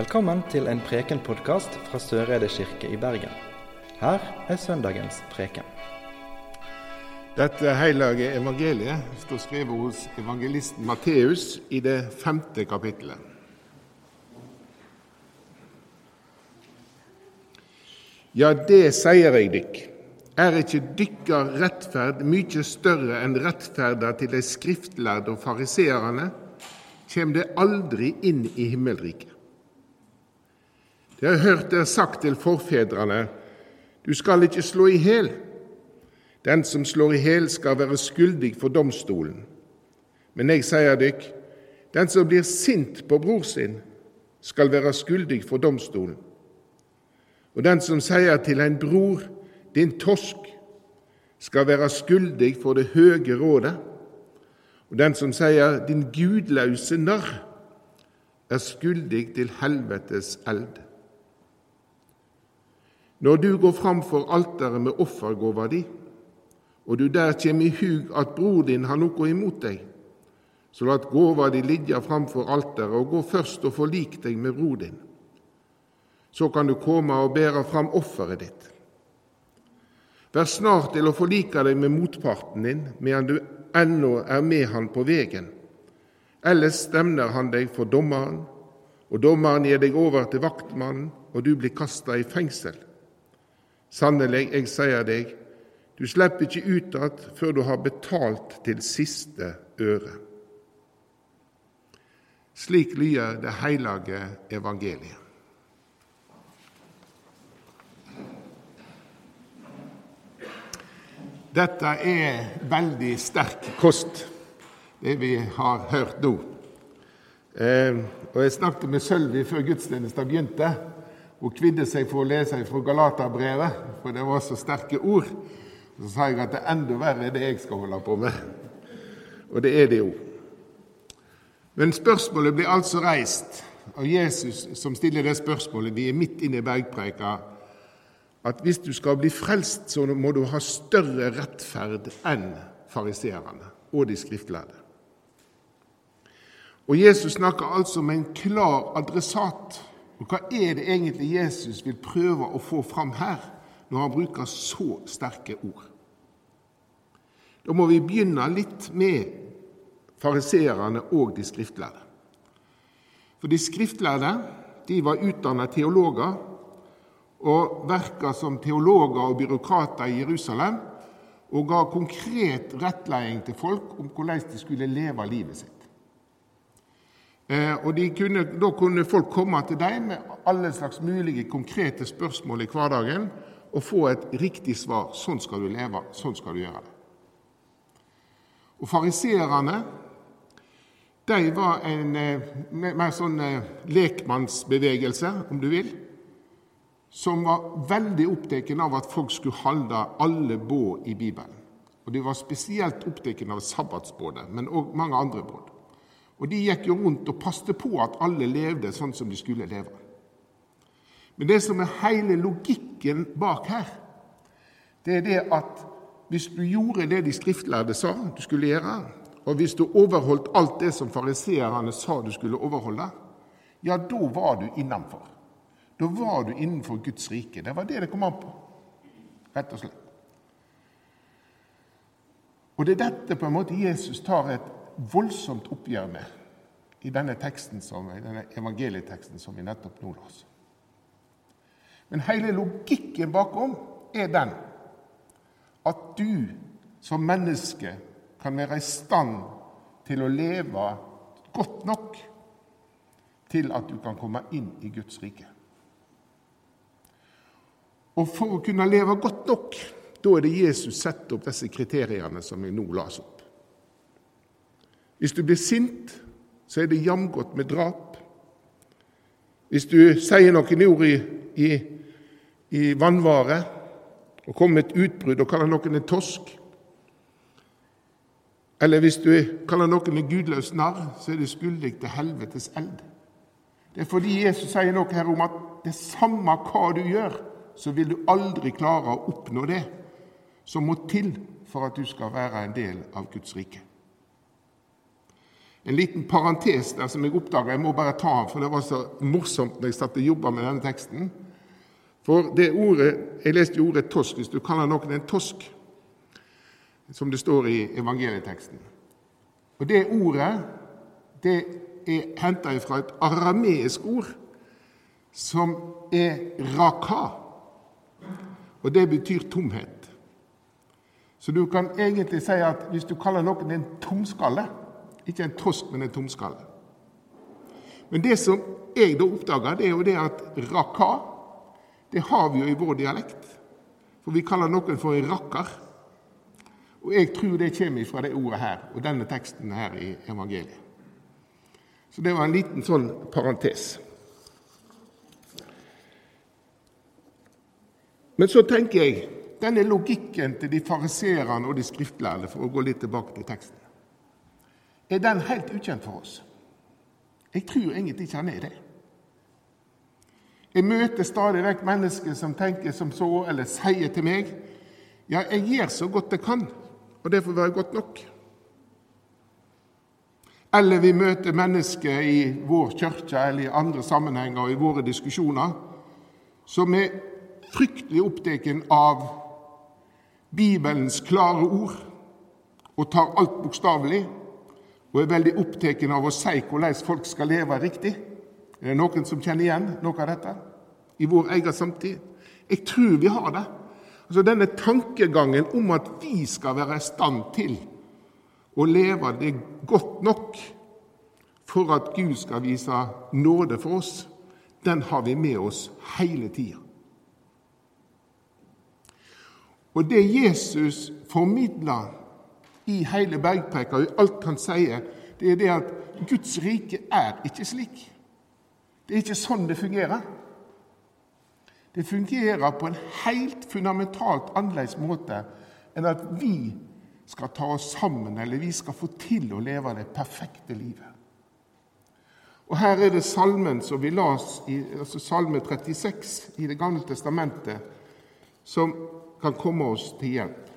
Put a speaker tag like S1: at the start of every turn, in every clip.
S1: Velkommen til en Preken-podkast fra Søreide kirke i Bergen. Her er søndagens preken.
S2: Dette hellige evangeliet står skrevet hos evangelisten Matteus i det femte kapittelet. Ja, det sier jeg dykk. Er ikke dykkar rettferd mykje større enn rettferda til de skriftlærde og fariseerne, kjem det aldri inn i himmelriket. De har hørt det sagt til forfedrene, du skal ikke slå i hjel. Den som slår i hjel, skal være skyldig for domstolen. Men jeg sier dykk, den som blir sint på bror sin, skal være skyldig for domstolen. Og den som sier til en bror, din tosk, skal være skyldig for det høge rådet. Og den som sier din gudlause narr, er skyldig til helvetes eld. Når du går fram for alteret med offergåva di, og du der kjem i hug at bror din har noe imot deg, så lat gåva di ligge framfor alteret, og gå først og forlik deg med bror din. Så kan du komme og bære fram offeret ditt. Vær snart til å forlike deg med motparten din medan du ennå er med han på vegen. Ellers stemner han deg for dommeren, og dommeren gir deg over til vaktmannen, og du blir kasta i fengsel. Sannelig, jeg sier deg, du slipper ikke ut igjen før du har betalt til siste øre. Slik lyder det hellige evangeliet. Dette er veldig sterk kost, det vi har hørt nå. Eh, og Jeg snakket med Sølvi før gudstjenesten begynte. Hun kvidde seg for å lese fra Galaterbrevet, for det var så sterke ord. Så sa jeg at det er enda verre det jeg skal holde på med. Og det er det jo. Men spørsmålet blir altså reist av Jesus, som stiller det spørsmålet. Vi er midt inne i bergpreika. At hvis du skal bli frelst, så må du ha større rettferd enn fariseerne og de skriftlærde. Og Jesus snakker altså med en klar adressat. Og Hva er det egentlig Jesus vil prøve å få fram her, når han bruker så sterke ord? Da må vi begynne litt med fariseerne og de skriftlærde. For de skriftlærde de var utdannet teologer og verka som teologer og byråkrater i Jerusalem og ga konkret rettledning til folk om hvordan de skulle leve livet sitt. Og kunne, Da kunne folk komme til dem med alle slags mulige konkrete spørsmål i hverdagen og få et riktig svar. Sånn skal du leve, sånn skal du gjøre det. Og Fariseerne de var en mer sånn lekmannsbevegelse, om du vil, som var veldig opptatt av at folk skulle holde alle båd i Bibelen. Og De var spesielt opptatt av sabbatsbådet, men òg mange andre båd. Og De gikk jo rundt og passte på at alle levde sånn som de skulle leve. Men det som er hele logikken bak her, det er det at hvis du gjorde det de skriftlærde sa du skulle gjøre, og hvis du overholdt alt det som fariseerne sa du skulle overholde, ja, da var du innenfor. Da var du innenfor Guds rike. Det var det det kom an på, rett og slett. Og det er dette på en måte Jesus tar et voldsomt oppgjør med i denne som, denne evangelieteksten som vi nettopp nå las. Men hele logikken bakom er den at du som menneske kan være i stand til å leve godt nok til at du kan komme inn i Guds rike. Og for å kunne leve godt nok, da er det Jesus setter opp disse kriteriene som jeg nå las opp. Hvis du blir sint, så er det jamgodt med drap. Hvis du sier noen ord i, i, i vannvare og kommer med et utbrudd og kaller noen en tosk, eller hvis du kaller noen en gudløs narr, så er du skyldig til helvetes eld. Det er fordi Jesus sier noe her om at det samme hva du gjør, så vil du aldri klare å oppnå det som må til for at du skal være en del av Guds rike. En liten parentes der som jeg oppdaga, jeg må bare ta den, for det var så morsomt når jeg satt og jobba med denne teksten. For det ordet, Jeg leste jo ordet tosk, hvis du kaller noen en tosk, som det står i evangelieteksten. Og Det ordet det er henta fra et arameisk ord som er raka. Og det betyr tomhet. Så du kan egentlig si at hvis du kaller noen en tomskalle Ikke en trost, men en tomskalle. Men det som jeg da oppdaga, det er jo det at raka det har vi jo i vår dialekt. For vi kaller noen for en rakker. Og jeg tror det kommer fra det ordet her og denne teksten her i evangeliet. Så det var en liten sånn parentes. Men så tenker jeg denne logikken til de fariserene og de skriftlærde, for å gå litt tilbake til teksten, er den helt ukjent for oss? Jeg tror egentlig ikke han er det. Jeg møter stadig vekk mennesker som tenker som så, eller sier til meg ja, jeg gjør så godt jeg kan, og det får være godt nok. Eller vi møter mennesker i vår kirke eller i andre sammenhenger og i våre diskusjoner som er fryktelig opptatt av Bibelens klare ord og tar alt bokstavelig, og er veldig opptatt av å si hvordan folk skal leve riktig. Er det noen som kjenner igjen noe av dette i vår egen samtid? Jeg tror vi har det. Altså Denne tankegangen om at vi skal være i stand til å leve det godt nok for at Gud skal vise nåde for oss, den har vi med oss hele tida. Og det Jesus formidler i hele bergpreka, og i alt han sier, det er det at Guds rike er ikke slik. Det er ikke sånn det fungerer. Det fungerer på en helt fundamentalt annerledes måte enn at vi skal ta oss sammen, eller vi skal få til å leve det perfekte livet. Og Her er det salmen som vi las i altså salme 36 i Det gamle testamentet, som kan komme oss til hjelp.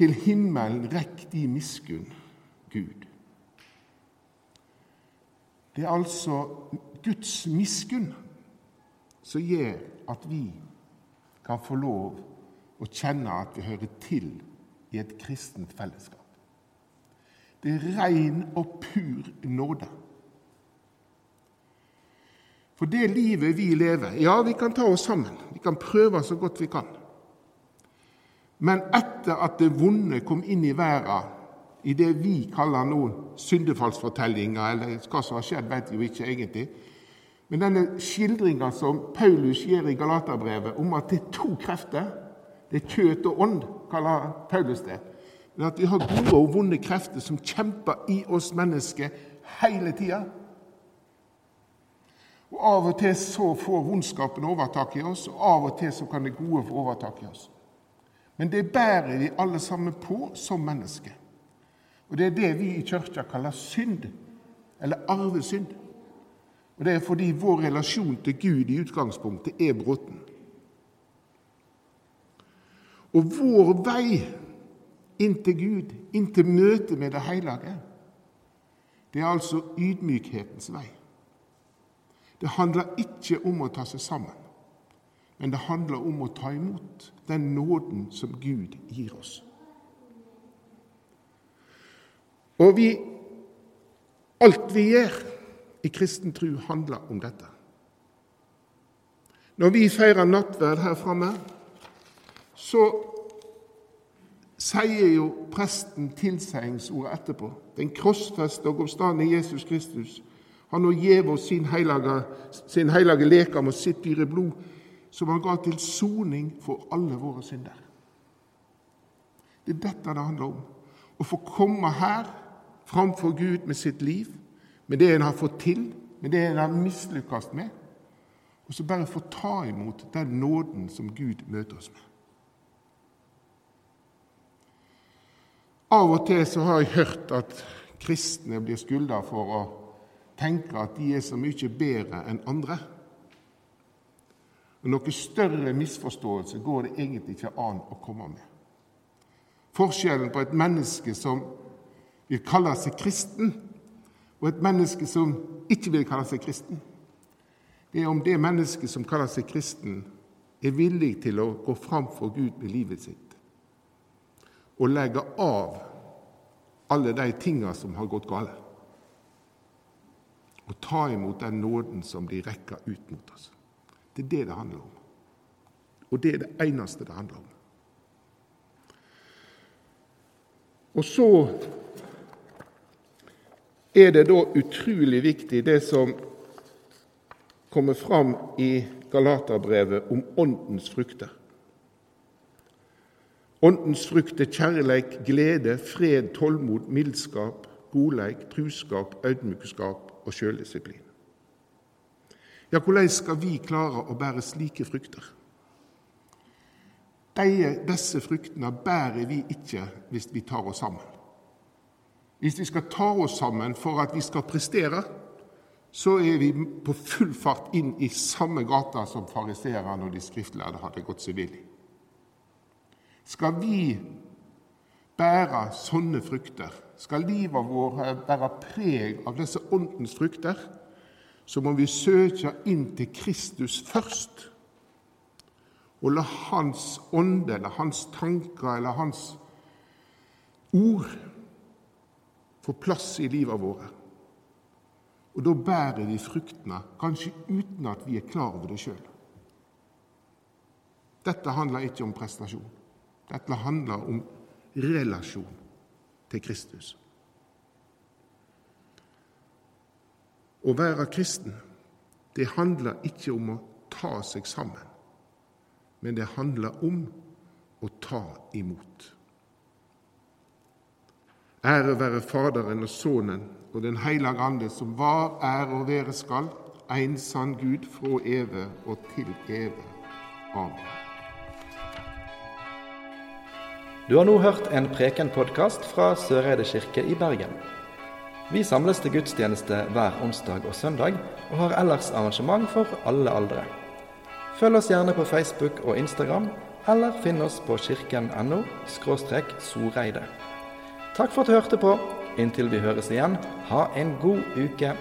S2: Til himmelen rekk de miskunn, Gud. Det er altså Guds miskunn som gjør at vi kan få lov å kjenne at vi hører til i et kristent fellesskap. Det er ren og pur nåde. For det livet vi lever Ja, vi kan ta oss sammen. Vi kan prøve så godt vi kan. Men etter at det vonde kom inn i verden i det vi kaller nå syndefallsfortellinger, eller hva som har skjedd, vet vi jo ikke egentlig. Men denne skildringa som Paulus gir i Galaterbrevet om at det er to krefter, det er kjøtt og ånd, kaller Paulus det. Men at vi har gode og vonde krefter som kjemper i oss mennesker hele tida. Og Av og til så får vondskapen overtak i oss, og av og til så kan det gode få overtak i oss. Men det bærer vi alle sammen på som mennesker. Og Det er det vi i kirka kaller synd, eller arvesynd. Og Det er fordi vår relasjon til Gud i utgangspunktet er bråten. Og vår vei inn til Gud, inn til møtet med det hellige, det er altså ydmykhetens vei. Det handler ikke om å ta seg sammen, men det handler om å ta imot den nåden som Gud gir oss. Og vi, alt vi gjør i kristen tro, handler om dette. Når vi feirer nattverd her framme, så sier jo presten tilsegningsordet etterpå. Den krossfeste og oppstandende Jesus Kristus han har gitt oss sin hellige, sin hellige lekam og sitt dyre blod, som han ga til soning for alle våre synder. Det er dette det handler om. Å få komme her framfor Gud med sitt liv, med det en har fått til, med det en har mislykkes med, og så bare få ta imot den nåden som Gud møter oss med. Av og til så har jeg hørt at kristne blir skylda for å tenke at de er så mye bedre enn andre. Og Noe større misforståelse går det egentlig ikke an å komme med. Forskjellen på et menneske som vil kalle seg kristen, og et menneske som ikke vil kalle seg kristen. Det er om det mennesket som kaller seg kristen, er villig til å gå fram for Gud med livet sitt og legge av alle de tinga som har gått galt, og ta imot den nåden som blir rekka ut mot oss. Det er det det handler om. Og det er det eneste det handler om. Og så er det da utrolig viktig det som kommer fram i Galaterbrevet om åndens frukter. Åndens frukt er kjærleik, glede, fred, tålmod, mildskap, godleik, truskap, audmjukskap og sjøldisiplin. Ja, hvordan skal vi klare å bære slike frukter? Disse fruktene bærer vi ikke hvis vi tar oss sammen. Hvis vi skal ta oss sammen for at vi skal prestere, så er vi på full fart inn i samme gata som fariseerne og de skriftlærde hadde gått seg vill i. Skal vi bære sånne frukter, skal livet vårt bære preg av disse åndens frukter, så må vi søke inn til Kristus først. Og la Hans ånde, eller Hans tanker, eller Hans ord få plass i livet vårt. Og da bærer vi fruktene, kanskje uten at vi er klar over det sjøl. Dette handler ikke om prestasjon. Dette handler om relasjon til Kristus. Å være kristen, det handler ikke om å ta seg sammen, men det handler om å ta imot. Ære være Faderen og Sønnen og Den hellige Ande, som var, er og være skal, en sann Gud fra evig og til evig. Amen.
S1: Du har nå hørt en Preken-podkast fra Søreide kirke i Bergen. Vi samles til gudstjeneste hver onsdag og søndag, og har ellers arrangement for alle aldre. Følg oss gjerne på Facebook og Instagram, eller finn oss på kirken.no soreide. Takk for at du hørte på. Inntil vi høres igjen, ha en god uke.